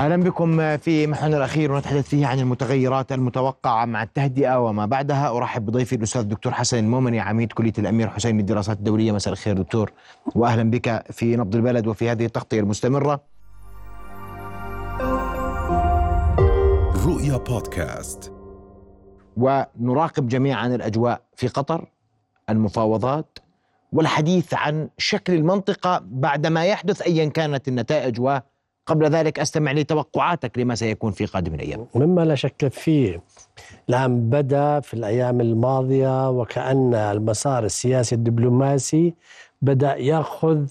أهلا بكم في محورنا الأخير ونتحدث فيه عن المتغيرات المتوقعة مع التهدئة وما بعدها. أرحب بضيفي الأستاذ الدكتور حسن المؤمني عميد كلية الأمير حسين للدراسات الدولية. مساء الخير دكتور واهلا بك في نبض البلد وفي هذه التغطية المستمرة. رؤيا بودكاست. ونراقب جميعا الأجواء في قطر المفاوضات والحديث عن شكل المنطقة بعد ما يحدث ايا كانت النتائج و قبل ذلك أستمع لتوقعاتك لما سيكون في قادم الأيام. مما لا شك فيه الان بدا في الأيام الماضية وكأن المسار السياسي الدبلوماسي بدا يأخذ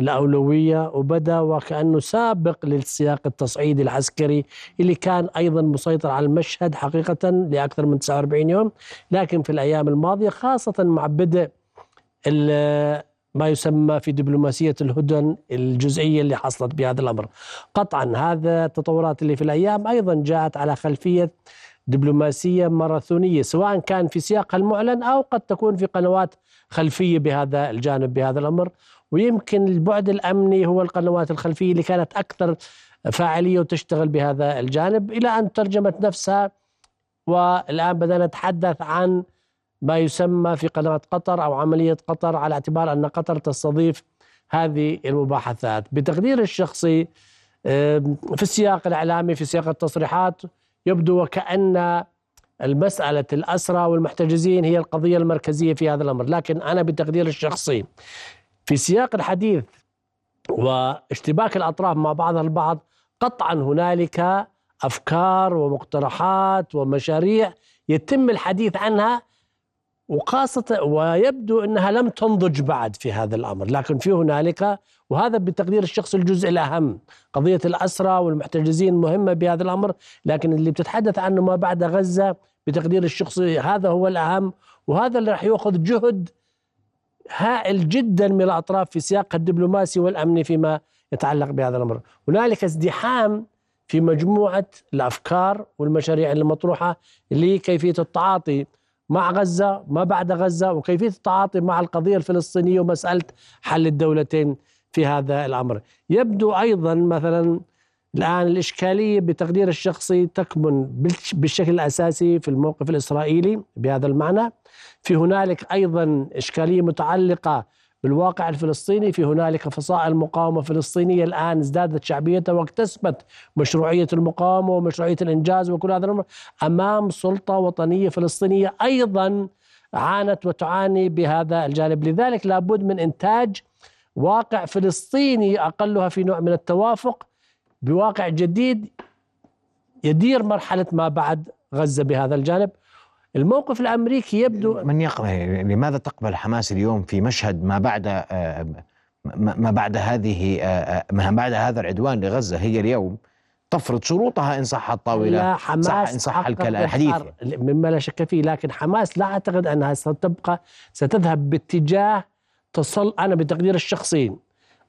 الأولوية وبدا وكأنه سابق للسياق التصعيدي العسكري اللي كان أيضا مسيطر على المشهد حقيقة لأكثر من 49 يوم لكن في الأيام الماضية خاصة مع بدء ما يسمى في دبلوماسية الهدن الجزئية اللي حصلت بهذا الأمر. قطعا هذا التطورات اللي في الأيام أيضا جاءت على خلفية دبلوماسية ماراثونية سواء كان في سياقها المعلن أو قد تكون في قنوات خلفية بهذا الجانب بهذا الأمر. ويمكن البعد الأمني هو القنوات الخلفية اللي كانت أكثر فاعلية وتشتغل بهذا الجانب. إلى أن ترجمت نفسها والآن بدأنا نتحدث عن ما يسمى في قناة قطر أو عملية قطر على اعتبار أن قطر تستضيف هذه المباحثات. بتقدير الشخصي في السياق الإعلامي في سياق التصريحات يبدو وكأن المسألة الأسرى والمحتجزين هي القضية المركزية في هذا الأمر. لكن أنا بتقدير الشخصي في سياق الحديث واشتباك الأطراف مع بعضها البعض قطعا هنالك أفكار ومقترحات ومشاريع يتم الحديث عنها وخاصة ويبدو أنها لم تنضج بعد في هذا الأمر لكن في هنالك وهذا بتقدير الشخص الجزء الأهم. قضية الأسرى والمحتجزين مهمة بهذا الأمر لكن اللي بتتحدث عنه ما بعد غزة بتقدير الشخصي هذا هو الأهم وهذا اللي راح يأخذ جهد هائل جدا من الأطراف في سياق الدبلوماسي والأمني فيما يتعلق بهذا الأمر. هنالك ازدحام في مجموعة الأفكار والمشاريع المطروحة لكيفية التعاطي مع غزة ما بعد غزة وكيفية التعاطي مع القضية الفلسطينية ومسألة حل الدولتين في هذا الأمر. يبدو أيضا مثلا الآن الإشكالية بتقدير الشخصي تكمن بالشكل الأساسي في الموقف الإسرائيلي بهذا المعنى. في هنالك أيضا إشكالية متعلقة بالواقع الفلسطيني في هنالك فصائل مقاومة فلسطينية الآن ازدادت شعبيتها واكتسبت مشروعية المقاومة ومشروعية الإنجاز وكل هذا الأمر أمام سلطة وطنية فلسطينية أيضا عانت وتعاني بهذا الجانب. لذلك لابد من إنتاج واقع فلسطيني أقلها في نوع من التوافق بواقع جديد يدير مرحلة ما بعد غزة بهذا الجانب. الموقف الأمريكي يبدو من يقبل لماذا تقبل حماس اليوم في مشهد ما بعد آه، ما بعد هذه آه، آه، ما بعد هذا العدوان لغزة؟ هي اليوم تفرض شروطها إن صح الطاولة لا حماس صح ان صح الحديث مما لا شك فيه لكن حماس لا أعتقد أنها ستبقى ستذهب باتجاه تصل أنا بتقدير الشخصي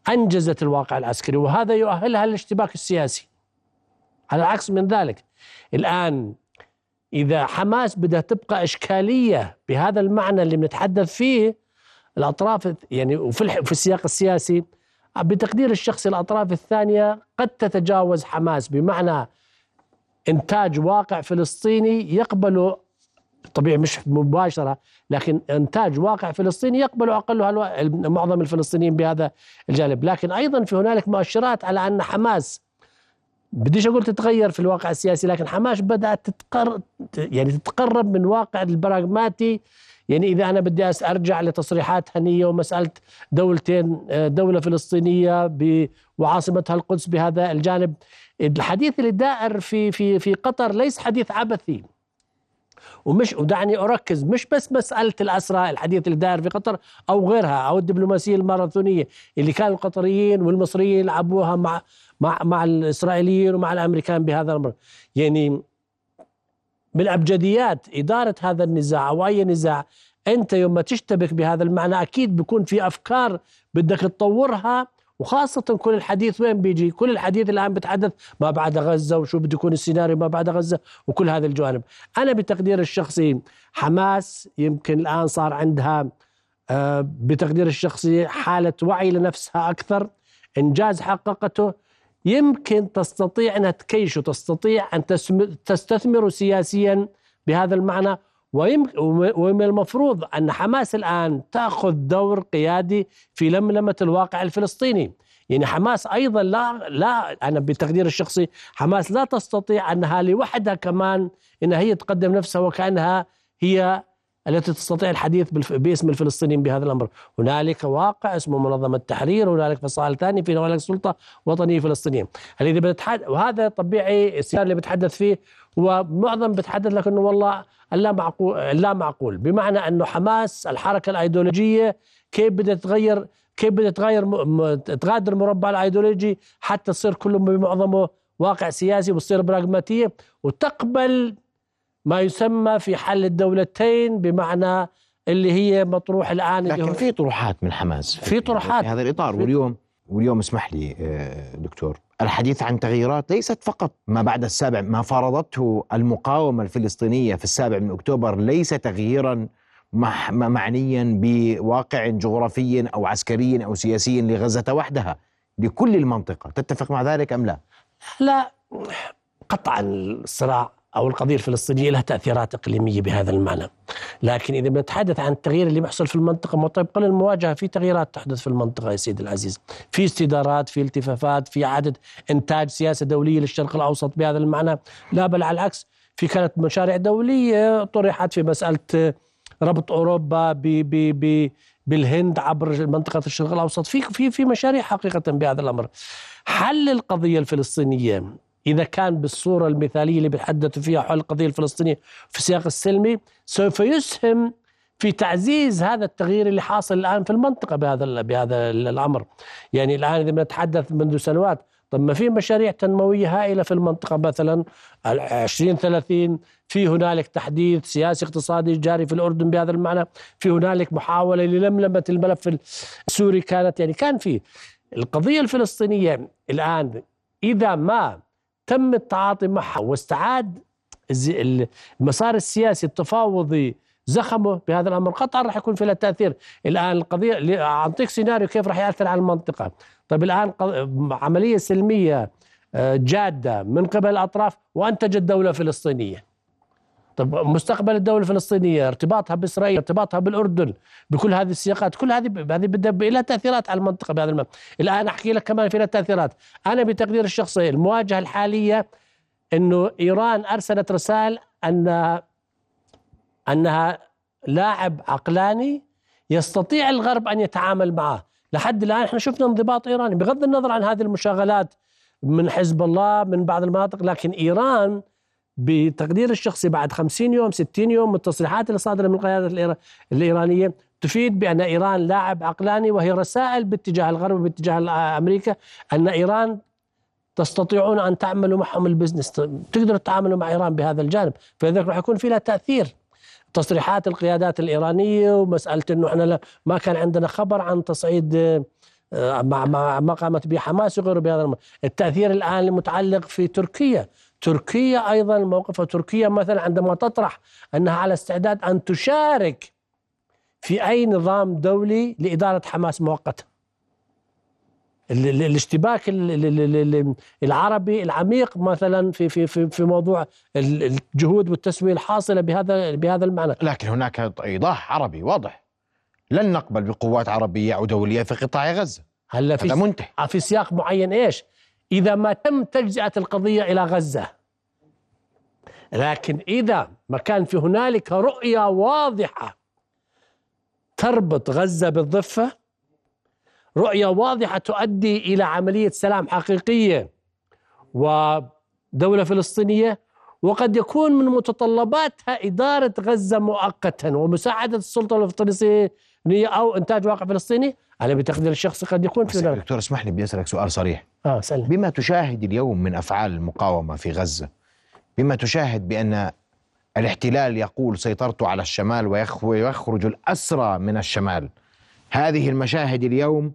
أنجزت الواقع العسكري وهذا يؤهلها للاشتباك السياسي. على العكس من ذلك الآن إذا حماس بدها تبقى إشكالية بهذا المعنى اللي بنتحدث فيه الأطراف يعني وفي في السياق السياسي بتقدير الشخصي الأطراف الثانية قد تتجاوز حماس بمعنى إنتاج واقع فلسطيني يقبل طبيعي مش مباشرة لكن إنتاج واقع فلسطيني يقبل أقلها معظم الفلسطينيين بهذا الجانب لكن أيضا في هنالك مؤشرات على أن حماس بديش أقول تتغير في الواقع السياسي لكن حماس بدأت تتقر يعني تتقرب من واقع البراغماتي. يعني إذا أنا بدي أرجع لتصريحات هنية ومسألة دولتين دولة فلسطينية وعاصمتها القدس بهذا الجانب. الحديث اللي دائر في في في قطر ليس حديث عبثي. ومش ودعني أركز مش بس مسألة الاسرى الحديث اللي داير في قطر أو غيرها أو الدبلوماسية الماراثونية اللي كان القطريين والمصريين يلعبوها مع مع مع الإسرائيليين ومع الأمريكان بهذا الأمر. يعني من أبجديات إدارة هذا النزاع أو أي نزاع أنت يوم ما تشتبك بهذا المعنى أكيد بيكون في أفكار بدك تطورها وخاصة كل الحديث وين بيجي؟ كل الحديث الآن بتحدث ما بعد غزة وشو بده يكون السيناريو ما بعد غزة وكل هذه الجوانب. أنا بتقدير الشخصي حماس يمكن الآن صار عندها آه، بتقدير الشخصي حالة وعي لنفسها أكثر. إنجاز حققته يمكن تستطيع أنها تكيش وتستطيع أن تستثمر سياسيا بهذا المعنى ومن المفروض أن حماس الآن تأخذ دور قيادي في لملمة الواقع الفلسطيني. يعني حماس أيضا لا لا أنا بتقدير الشخصي حماس لا تستطيع أنها لوحدها كمان أنها هي تقدم نفسها وكأنها هي التي تستطيع الحديث باسم الفلسطينيين بهذا الأمر، هنالك واقع اسمه منظمة التحرير، هنالك فصائل ثانية في هنالك سلطه وطنيه فلسطينيه، الذي بتحدث وهذا طبيعي السياق اللي بتحدث فيه ومعظم بتحدث لك انه والله اللا معقول اللا معقول بمعنى أنه حماس الحركة الأيديولوجية كيف بدها تغير كيف بدها تغير تغادر مربع الأيديولوجي حتى تصير كله بمعظمه واقع سياسي وتصير براغماتية وتقبل ما يسمى في حل الدولتين بمعنى اللي هي مطروح الآن لكن في طروحات من حماس. في طروحات. في هذا الإطار. واليوم واليوم اسمح لي آه، دكتور. الحديث عن تغييرات ليست فقط ما بعد السابع ما فرضته المقاومة الفلسطينية في السابع من أكتوبر ليس تغييرا معنيا بواقع جغرافي أو عسكري أو سياسي لغزة وحدها لكل المنطقة. تتفق مع ذلك أم لا؟ لا قطعا الصراع. أو القضية الفلسطينية لها تأثيرات إقليمية بهذا المعنى. لكن إذا بنتحدث عن التغيير اللي بيحصل في المنطقة طيب قبل المواجهة في تغييرات تحدث في المنطقة يا سيدي العزيز. في استدارات في التفافات في عدد إنتاج سياسة دولية للشرق الأوسط بهذا المعنى. لا بل على العكس في كانت مشاريع دولية طرحت في مسألة ربط أوروبا ب ب ب بالهند عبر منطقة الشرق الأوسط. في في في مشاريع حقيقة بهذا الأمر. حل القضية الفلسطينية إذا كان بالصورة المثالية اللي بيتحدثوا فيها حول القضية الفلسطينية في السياق السلمي سوف يسهم في تعزيز هذا التغيير اللي حاصل الآن في المنطقة بهذا بهذا الأمر. يعني الآن إذا نتحدث منذ سنوات طب ما في مشاريع تنموية هائلة في المنطقة؟ مثلا 2030 في هنالك تحديث سياسي اقتصادي جاري في الأردن بهذا المعنى في هنالك محاولة للملمة الملف السوري كانت يعني كان في. القضية الفلسطينية الآن إذا ما تم التعاطي معها. واستعاد المسار السياسي التفاوضي زخمه بهذا الأمر. قطعا راح يكون في له تأثير. الآن القضية اعطيك سيناريو كيف راح يأثر على المنطقة. طيب الآن عملية سلمية آه، جادة من قبل الأطراف وأنتجت دولة فلسطينية. طب مستقبل الدولة الفلسطينية ارتباطها بإسرائيل ارتباطها بالأردن بكل هذه السياقات كل هذه هذه بدها لها تأثيرات على المنطقة بهذا المعنى الآن أحكي لك كمان في لها تأثيرات. أنا بتقدير الشخصي المواجهة الحالية أنه إيران أرسلت رسائل أن أنها لاعب عقلاني يستطيع الغرب أن يتعامل معه. لحد الآن إحنا شفنا انضباط إيراني بغض النظر عن هذه المشاغلات من حزب الله من بعض المناطق لكن إيران بتقدير الشخصي بعد 50 يوم 60 يوم من التصريحات اللي صادرة من القيادة الإيرانية تفيد بأن إيران لاعب عقلاني وهي رسائل باتجاه الغرب وباتجاه أمريكا أن إيران تستطيعون أن تعملوا معهم البزنس تقدروا تتعاملوا مع إيران بهذا الجانب. فلذلك راح يكون في لها تأثير. تصريحات القيادات الإيرانية ومسألة إنه إحنا ما كان عندنا خبر عن تصعيد آه، ما قامت به حماس وغيره بهذا التأثير الآن المتعلق في تركيا. تركيا أيضا موقف تركيا مثلا عندما تطرح أنها على استعداد أن تشارك في أي نظام دولي لإدارة حماس مؤقتا. الاشتباك العربي العميق مثلا في في في في موضوع الجهود والتسوية الحاصلة بهذا بهذا المعنى. لكن هناك إيضاح عربي واضح. لن نقبل بقوات عربية أو دولية في قطاع غزة. هلا في منتهي. في سياق معين إيش؟ إذا ما تم تجزئة القضية إلى غزة. لكن إذا ما كان في هنالك رؤية واضحة تربط غزة بالضفة رؤية واضحة تؤدي إلى عملية سلام حقيقية ودولة فلسطينية وقد يكون من متطلباتها إدارة غزة مؤقتا ومساعدة السلطة الفلسطينية أو إنتاج واقع فلسطيني أنا بتقدير الشخصي قد يكون في ذلك دكتور اسمح لي بدي أسألك سؤال صريح. آه سألني بما تشاهد اليوم من أفعال المقاومة في غزة بما تشاهد بأن الاحتلال يقول سيطرت على الشمال ويخرج الأسرى من الشمال هذه المشاهد اليوم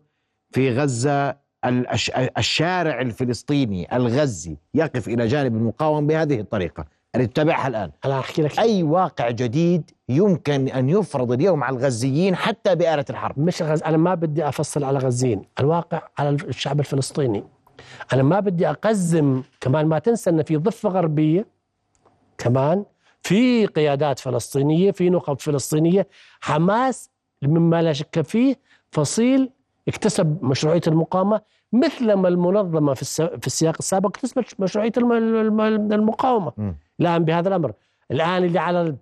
في غزة الشارع الفلسطيني الغزي يقف إلى جانب المقاومة بهذه الطريقة. نتبعها الآن. أنا أحكي لك. أي واقع جديد يمكن أن يفرض اليوم على الغزيين حتى بآلة الحرب. مش غز... أنا ما بدي أفصل على غزيين الواقع على الشعب الفلسطيني. أنا ما بدي أقزم كمان ما تنسى إن في ضفة غربية كمان في قيادات فلسطينية في نخب فلسطينية. حماس مما لا شك فيه فصيل اكتسب مشروعية المقاومة مثلما المنظمة في في السياق السابق اكتسبت مشروعية المقاومة. م. الان بهذا الأمر الآن اللي على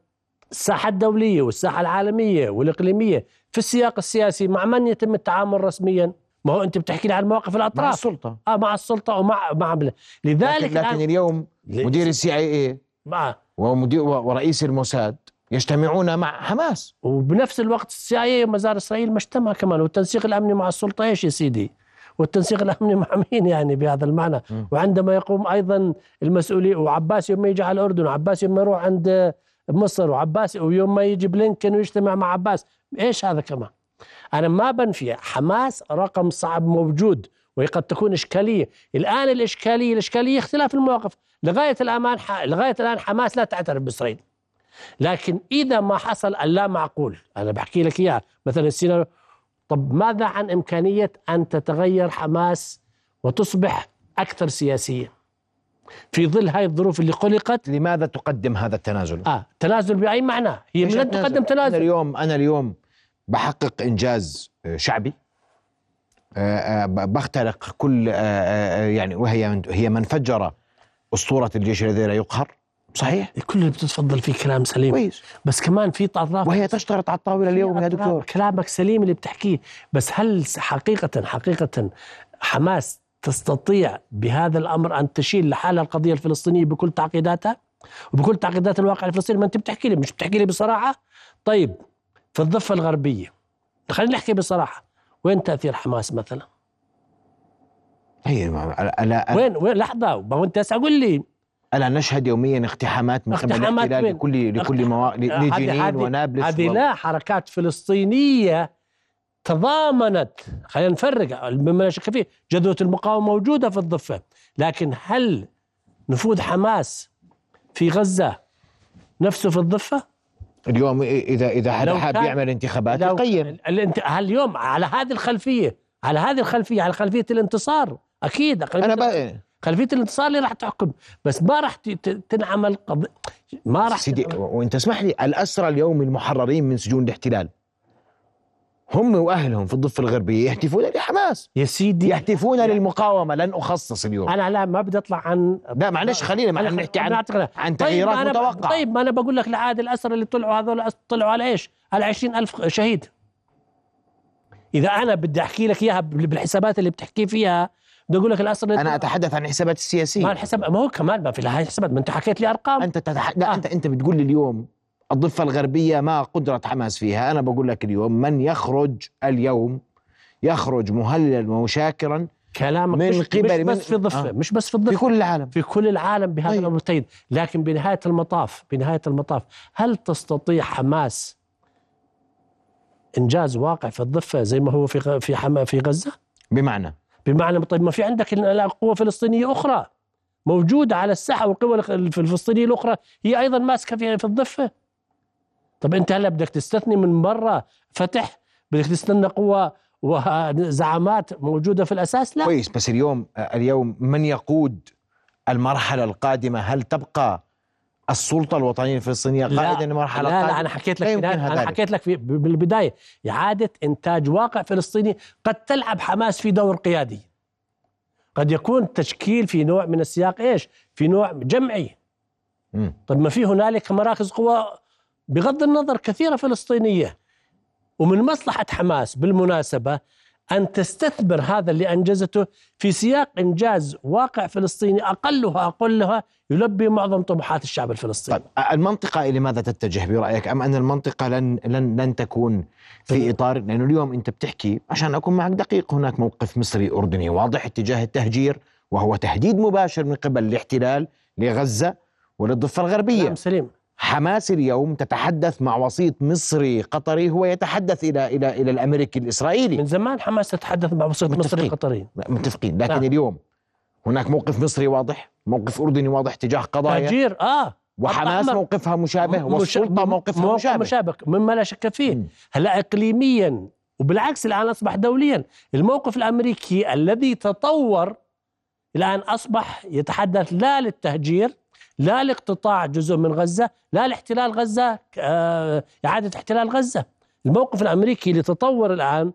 الساحة الدولية والساحة العالمية والإقليمية في السياق السياسي مع من يتم التعامل رسميا؟ ما هو أنت بتحكي لي عن مواقف الأطراف. مع السلطة. آه مع السلطة ومع مع لذلك لكن, لكن اليوم مدير ال CIA ومدير ورئيس الموساد يجتمعون مع حماس. وبنفس الوقت ال CIA زار إسرائيل ما اجتمع كمان والتنسيق الأمني مع السلطة إيش يا سيدي؟ والتنسيق الأمني مع مين يعني بهذا المعنى؟ م. وعندما يقوم أيضا المسؤولين وعباس يوم ما يجي على الأردن وعباس يوم ما يروح عند مصر وعباس ويوم ما يجي بلينكن ويجتمع مع عباس إيش هذا كمان؟ أنا ما بنفي حماس رقم صعب موجود وهي قد تكون إشكالية. الآن الإشكالية الإشكالية اختلاف المواقف. لغاية الآن لغاية الآن حماس لا تعترف بإسرائيل. لكن إذا ما حصل اللا معقول أنا بحكي لك اياها مثلا السيناريو طب ماذا عن إمكانية أن تتغير حماس وتصبح أكثر سياسية؟ في ظل هاي الظروف اللي خلقت؟ لماذا تقدم هذا التنازل؟ آه تنازل بأي معنى؟ هي من تقدم تنازل. أنا اليوم أنا اليوم بحقق إنجاز آه، شعبي. آه، آه، بخترق كل يعني وهي هي من فجر أسطورة الجيش الذي لا يقهر. صحيح. كل اللي بتتفضل فيه كلام سليم. كويس. بس كمان في اطراف وهي تشترط على الطاولة اليوم يا دكتور. كلامك سليم اللي بتحكيه. بس هل حقيقة حقيقة حماس تستطيع بهذا الأمر أن تشيل لحالها القضية الفلسطينية بكل تعقيداتها؟ وبكل تعقيدات الواقع الفلسطيني؟ ما أنت بتحكي لي مش بتحكي لي بصراحة؟ طيب في الضفة الغربية خلينا نحكي بصراحة وين تأثير حماس مثلا؟ هي ألا وين وين؟ لحظة ما هو أنت قول لي. ألا نشهد يوميا اقتحامات من قبل الاحتلال لكل لكل موا... لجنين ونابلس هذه و... لا حركات فلسطينية تضامنت. خلينا نفرق. مما لا شك فيه جذوة المقاومة موجودة في الضفة. لكن هل نفوذ حماس في غزة نفسه في الضفة؟ اليوم اذا إذا حدا حاب يعمل انتخابات يقيم. اليوم على هذه الخلفيه على هذه الخلفيه على خلفية الانتصار؟ أكيد أنا بقى خلفية الانتصار اللي راح تحكم. بس ما راح تنعمل قض... ما راح سيدي وانت اسمح لي الأسرى اليوم المحررين من سجون الاحتلال. هم وأهلهم في الضفة الغربية يهتفون لحماس. يا سيدي يهتفون للمقاومة. لن أخصص اليوم. أنا لا ما بدي أطلع عن لا معلش خلينا ما نحكي عن عن تغييرات طيب متوقعة. طيب ما أنا بقول لك لعاد الأسرى اللي طلعوا هذول طلعوا على إيش؟ على 20000 شهيد. إذا أنا بدي أحكي لك إياها بالحسابات اللي بتحكي فيها بدي أقول لك الاسرى أنا أتحدث عن الحسابات السياسية ما الحساب ما هو كمان ما في لها حسابات ما أنت حكيت لي أرقام أنت تتح... لا آه. انت أنت بتقول لي اليوم الضفة الغربية ما قدرة حماس فيها أنا بقول لك اليوم من يخرج اليوم يخرج مهللا ومشاكرا كلامك من مش قبل مش بس في الضفة آه. مش بس في الضفة في كل العالم في كل العالم بهذا طيب. الامر لكن بنهاية المطاف بنهاية المطاف هل تستطيع حماس إنجاز واقع في الضفة زي ما هو في في حما في غزة؟ بمعنى بمعنى طيب ما في عندك قوة فلسطينية أخرى. موجودة على الساحة والقوى الفلسطينية الأخرى. هي أيضا ماسكة في في الضفة. طب أنت هلا بدك تستثني من برا فتح بدك تستنى قوى وزعامات موجودة في الأساس؟ لا. كويس بس اليوم اليوم من يقود المرحلة القادمة؟ هل تبقى السلطة الوطنية الفلسطينيه قائدا للمرحله لا لا أنا حكيت لك أنا حكيت لك في بالبداية إعادة إنتاج واقع فلسطيني قد تلعب حماس في دور قيادي. قد يكون تشكيل في نوع من السياق إيش؟ في نوع جمعي. طيب ما في هنالك مراكز قوى بغض النظر كثيرة فلسطينية. ومن مصلحة حماس بالمناسبة أن تستثمر هذا اللي أنجزته في سياق إنجاز واقع فلسطيني اقلها اقلها يلبي معظم طموحات الشعب الفلسطيني. طيب المنطقة إلى ماذا تتجه برأيك أم أن المنطقة لن لن لن تكون في إطار لأنه اليوم أنت بتحكي عشان أكون معك دقيق هناك موقف مصري أردني واضح اتجاه التهجير وهو تهديد مباشر من قبل الاحتلال لغزة وللضفة الغربية. نعم سليم. حماس اليوم تتحدث مع وسيط مصري قطري هو يتحدث إلى إلى إلى الأمريكي الإسرائيلي. من زمان حماس تتحدث مع وسيط مصري قطري. متفقين. لكن نعم. اليوم هناك موقف مصري واضح موقف أردني واضح تجاه قضايا. تهجير آه. وحماس موقفها مشابه والسلطة موقفها موقف مشابه. مشابه مما لا شك فيه. هلا اقليميا وبالعكس الآن أصبح دوليا. الموقف الأمريكي الذي تطور الآن أصبح يتحدث لا للتهجير لا لاقتطاع جزء من غزة لا لاحتلال غزة آه، إعادة احتلال غزة. الموقف الأمريكي اللي تطور الآن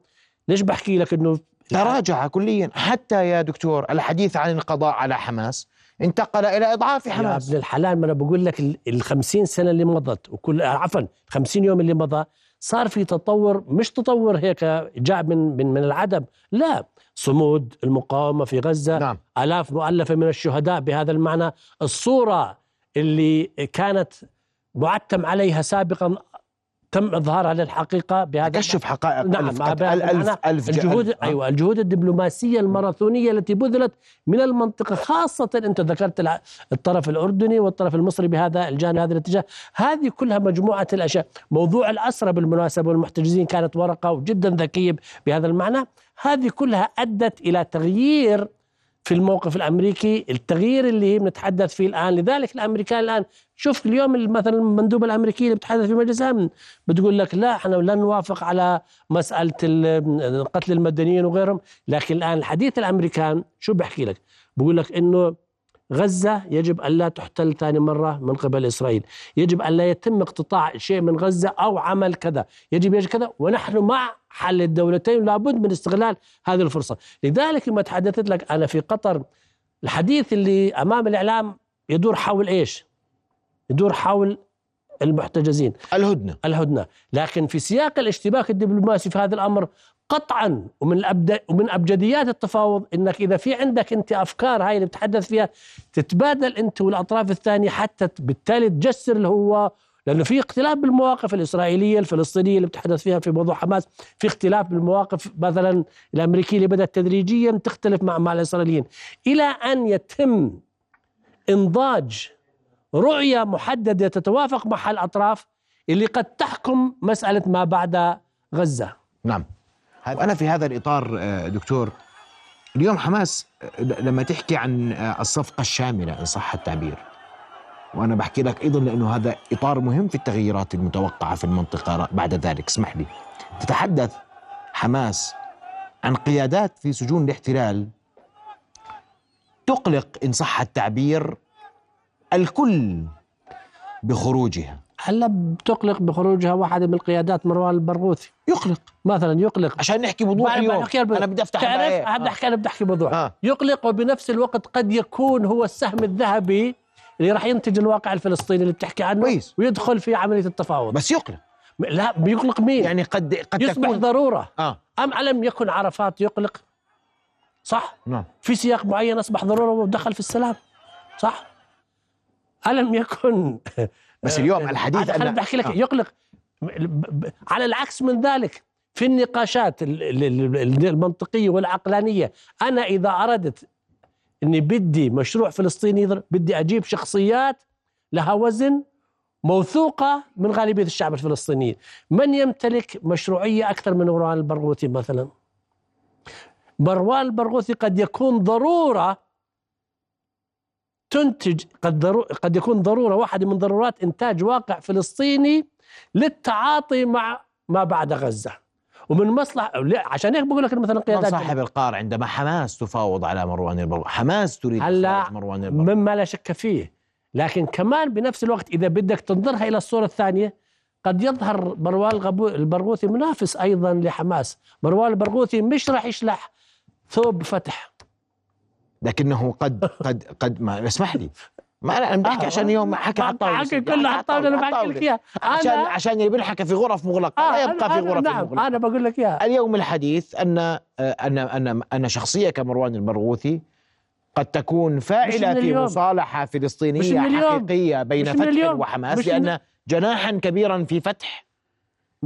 ليش بحكي لك أنه تراجع كليا. حتى يا دكتور الحديث عن القضاء على حماس انتقل إلى إضعاف يا حماس. ابن الحلال ما أنا بقول لك ال- ال 50 سنة اللي مضت وكل عفوا 50 يوم اللي مضى صار في تطور مش تطور هيك جاء من من من العدم. لا صمود المقاومة في غزة نعم. آلاف مؤلفة من الشهداء بهذا المعنى. الصورة اللي كانت معتم عليها سابقا تم إظهارها للحقيقة بهذا كشف حقائق نعم ألف, بهذا ألف, ألف, الجهود ألف. أيوه الجهود الدبلوماسية الماراثونية التي بذلت من المنطقة خاصة أنت ذكرت الطرف الأردني والطرف المصري بهذا الجانب هذا الاتجاه. هذه كلها مجموعة الأشياء. موضوع الاسرى بالمناسبة والمحتجزين كانت ورقة جدا ذكية بهذا المعنى. هذه كلها أدت إلى تغيير في الموقف الأمريكي التغيير اللي بنتحدث فيه الآن لذلك الأمريكان الآن شوف اليوم مثلا المندوبه الامريكيه اللي بتحدث في مجلس الأمن بتقول لك لا إحنا لن نوافق على مسألة ال- قتل المدنيين وغيرهم لكن الآن الحديث الأمريكان شو بحكي لك؟ بقول لك إنه غزة يجب أن لا تحتل ثاني مرة من قبل إسرائيل يجب أن لا يتم اقتطاع شيء من غزة أو عمل كذا يجب يجب كذا ونحن مع حل الدولتين لابد من استغلال هذه الفرصة. لذلك لما تحدثت لك أنا في قطر الحديث اللي أمام الإعلام يدور حول إيش؟ يدور حول المحتجزين. الهدنة. الهدنة، لكن في سياق الاشتباك الدبلوماسي في هذا الأمر قطعا ومن الأبد ومن أبجديات التفاوض إنك إذا في عندك أنت أفكار هاي اللي بتحدث فيها تتبادل أنت والأطراف الثانية حتى بالتالي تجسر اللي هو لأنه في اختلاف بالمواقف الإسرائيلية الفلسطينية اللي بتحدث فيها في موضوع حماس، في اختلاف بالمواقف مثلا الأمريكية اللي بدأت تدريجيا تختلف مع مع الإسرائيليين، إلى أن يتم إنضاج رؤية محددة تتوافق مع الأطراف اللي قد تحكم مسألة ما بعد غزة. نعم. أنا في هذا الإطار آه، دكتور اليوم حماس آه، لما تحكي عن آه، الصفقة الشاملة إن صح التعبير وأنا بحكي لك أيضا لأنه هذا إطار مهم في التغييرات المتوقعة في المنطقة بعد ذلك. اسمح لي. تتحدث حماس عن قيادات في سجون الاحتلال تقلق إن صح التعبير الكل بخروجها. هلا بتقلق بخروجها واحد من القيادات مروان البرغوثي؟ يقلق. مثلا يقلق. عشان نحكي بوضوح اليوم. أنا بدي أفتح تعرف؟ بقى- هذا احكي أنا بدي أحكي بوضوح آه. يقلق وبنفس الوقت قد يكون هو السهم الذهبي اللي راح ينتج الواقع الفلسطيني اللي بتحكي عنه كويس. ويدخل في عملية التفاوض. بس يقلق. لا بيقلق مين؟ يعني قد قد يصبح تكون ضرورة. آه. أم ألم يكن عرفات يقلق؟ صح؟ نعم. في سياق معين أصبح ضرورة ودخل في السلام. صح؟ ألم يكن بس اليوم الحديث بدي أحكي لك آه. يقلق. على العكس من ذلك في النقاشات ال- ال- ال- المنطقية والعقلانية أنا إذا أردت إني بدي مشروع فلسطيني بدي أجيب شخصيات لها وزن موثوقة من غالبية الشعب الفلسطيني. من يمتلك مشروعية أكثر من مروان البرغوثي مثلا؟ مروان البرغوثي قد يكون ضرورة تنتج قد ضرو قد يكون ضرورة واحدة من ضرورات إنتاج واقع فلسطيني للتعاطي مع ما بعد غزة. ومن مصلحه عشان هيك بقول لك مثلا من قيادات صاحب القار عندما حماس تفاوض على مروان البرغوثي حماس تريد هلا تفاوض مروان البرغوثي مما لا شك فيه. لكن كمان بنفس الوقت إذا بدك تنظرها إلى الصورة الثانية قد يظهر مروان البرغوثي منافس أيضا لحماس. مروان البرغوثي مش راح يشلح ثوب فتح. لكنه قد قد قد ما اسمح لي. ما أنا أنا بحكي آه، عشان اليوم حكي على الطاولة حكي كله على الطاولة أنا بحكي لك إياها عشان عشان اللي بنحكى في غرف مغلقة آه لا يبقى أنا- في أنا غرف نعم مغلقة أنا بقول لك إياها اليوم الحديث أن آه، أن أن أن شخصية كمروان البرغوثي قد تكون فاعلة في. مصالحة فلسطينية. حقيقية بين فتح. وحماس لأن جناحا كبيرا في فتح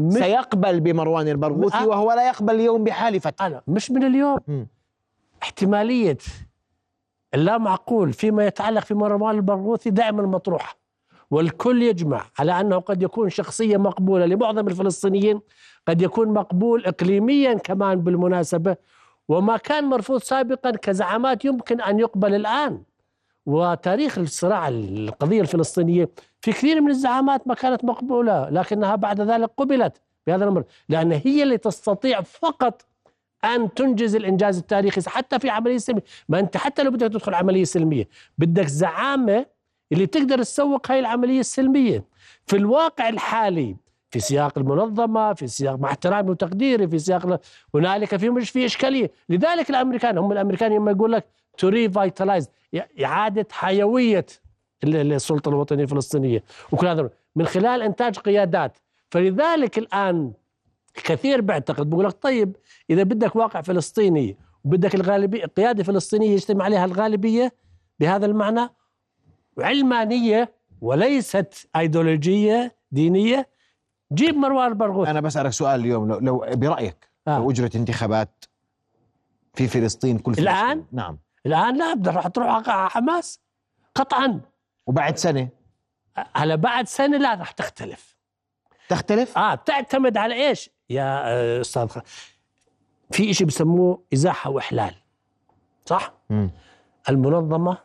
سيقبل بمروان البرغوثي آه. وهو لا يقبل اليوم بحال فتح أنا مش من اليوم. احتمالية اللا معقول فيما يتعلق في مروان البرغوثي دائما مطروحه والكل يجمع على أنه قد يكون شخصية مقبولة لمعظم الفلسطينيين قد يكون مقبول اقليميا كمان بالمناسبة وما كان مرفوض سابقا كزعامات يمكن أن يقبل الآن. وتاريخ الصراع القضية الفلسطينية في كثير من الزعامات ما كانت مقبولة لكنها بعد ذلك قبلت بهذا الأمر لأن هي اللي تستطيع فقط أن تنجز الإنجاز التاريخي حتى في عملية سلمية. ما أنت حتى لو بدك تدخل عملية سلمية بدك زعامة اللي تقدر تسوق هاي العملية السلمية. في الواقع الحالي في سياق المنظمة في سياق مع احترامي وتقديري في سياق هنالك في مش في إشكالية. لذلك الأمريكان هم الأمريكان لما يقول لك to revitalize إعادة حيوية السلطه الوطنية الفلسطينية. وكل هذا من خلال إنتاج قيادات. فلذلك الآن كثير بيعتقد بقول لك طيب إذا بدك واقع فلسطيني وبدك الغالبية قياده فلسطينيه يجتمع عليها الغالبية بهذا المعنى علمانية وليست ايديولوجية دينية. طيب مروان البرغوثي أنا بسألك سؤال اليوم لو, لو برأيك آه. لو أجرت انتخابات في فلسطين كل فلسطين. الآن؟ نعم. الآن لا راح تروح على حماس؟ قطعا. وبعد سنة؟ هلا بعد سنة لا راح تختلف. تختلف؟ آه بتعتمد على إيش؟ يا آه، أستاذ في شيء بسموه إزاحة وإحلال صح م. المنظمة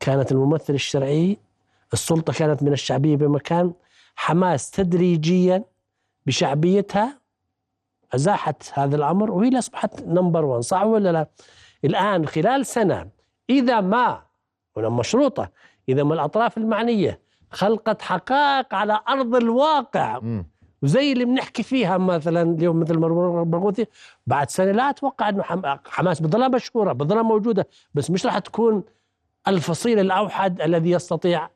كانت الممثل الشرعي السلطة كانت من الشعبية بمكان حماس تدريجيا بشعبيتها أزاحت هذا الأمر وهي أصبحت نمبر 1 صح ولا لا؟ الآن خلال سنة إذا ما هنا مشروطة إذا ما الأطراف المعنية خلقت حقائق على أرض الواقع م. وزي اللي بنحكي فيها مثلا اليوم مثل ما البرغوثي بعد سنة لا أتوقع إنه حماس بتضلها مشهورة بتضلها موجودة بس مش راح تكون الفصيل الأوحد الذي يستطيع.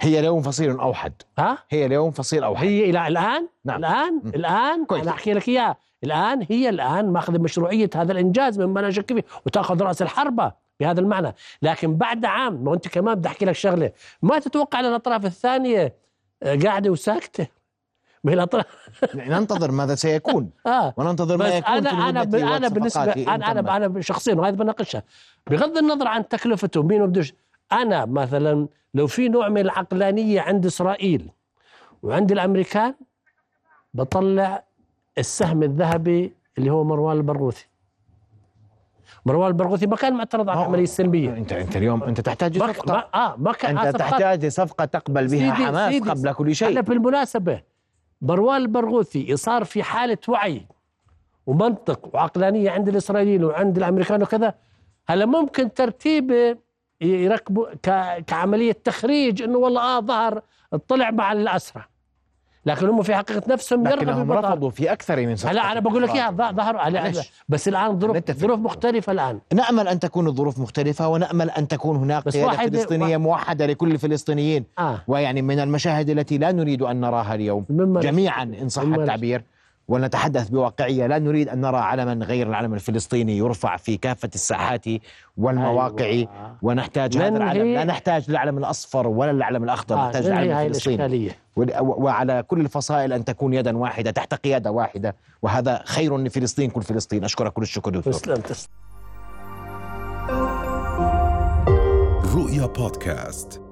هي اليوم فصيل أوحد. ها؟ هي اليوم فصيل أوحد. هي إلى الآن؟ نعم. الآن؟ م. الآن؟ كويس. أنا أحكي لك إياها. الآن هي الآن ماخذ مشروعية هذا الإنجاز مما لا شك فيه وتأخذ رأس الحربة بهذا المعنى. لكن بعد عام ما انت كمان بدي أحكي لك شغلة ما تتوقع إن الأطراف الثانية آه، قاعدة وساكتة؟ هي الاطراف ننتظر ماذا سيكون. آه. وننتظر ما يكون أنا أنا أنا بالنسبة أنا أنا أنا شخصيا وهذا بناقشها بغض النظر عن تكلفته مين بدوش؟ أنا مثلا لو في نوع من العقلانية عند إسرائيل وعند الأمريكان بطلع السهم الذهبي اللي هو مروان البرغوثي. مروان البرغوثي ما كان معترض على العملية السلمية. انت أنت اليوم أنت تحتاج صفقة. ما آه ما كان انت تحتاج صفقة تقبل بها سيدي حماس سيدي قبل كل شيء. أنا بالمناسبة مروان البرغوثي صار في حالة وعي ومنطق وعقلانية عند الإسرائيليين وعند الأمريكان وكذا هلا ممكن ترتيبه يركبوا كعملية تخريج إنه والله آه ظهر طلع مع الاسرى لكن هم في حقيقة نفسهم لكنهم رفضوا في أكثر من صفقة. لا أنا بقول لك إياها ظهروا بس الآن ظروف ظروف مختلفة الآن. نأمل أن تكون الظروف مختلفة ونأمل أن تكون هناك قيادة فلسطينية موحدة لكل الفلسطينيين. آه. ويعني من المشاهد التي لا نريد أن نراها اليوم. جميعا إن صح التعبير. ونتحدث بواقعية. لا نريد أن نرى علما غير العلم الفلسطيني يرفع في كافة الساحات والمواقع أيوة. ونحتاج هذا العلم. لا نحتاج العلم الأصفر ولا العلم الأخضر آه نحتاج العلم الفلسطيني. وعلى كل الفصائل أن تكون يدا واحدة تحت قياده واحدة وهذا خير لفلسطين كل فلسطين. أشكرك كل الشكر دكتور. تسلم تسلم. رؤيا بودكاست.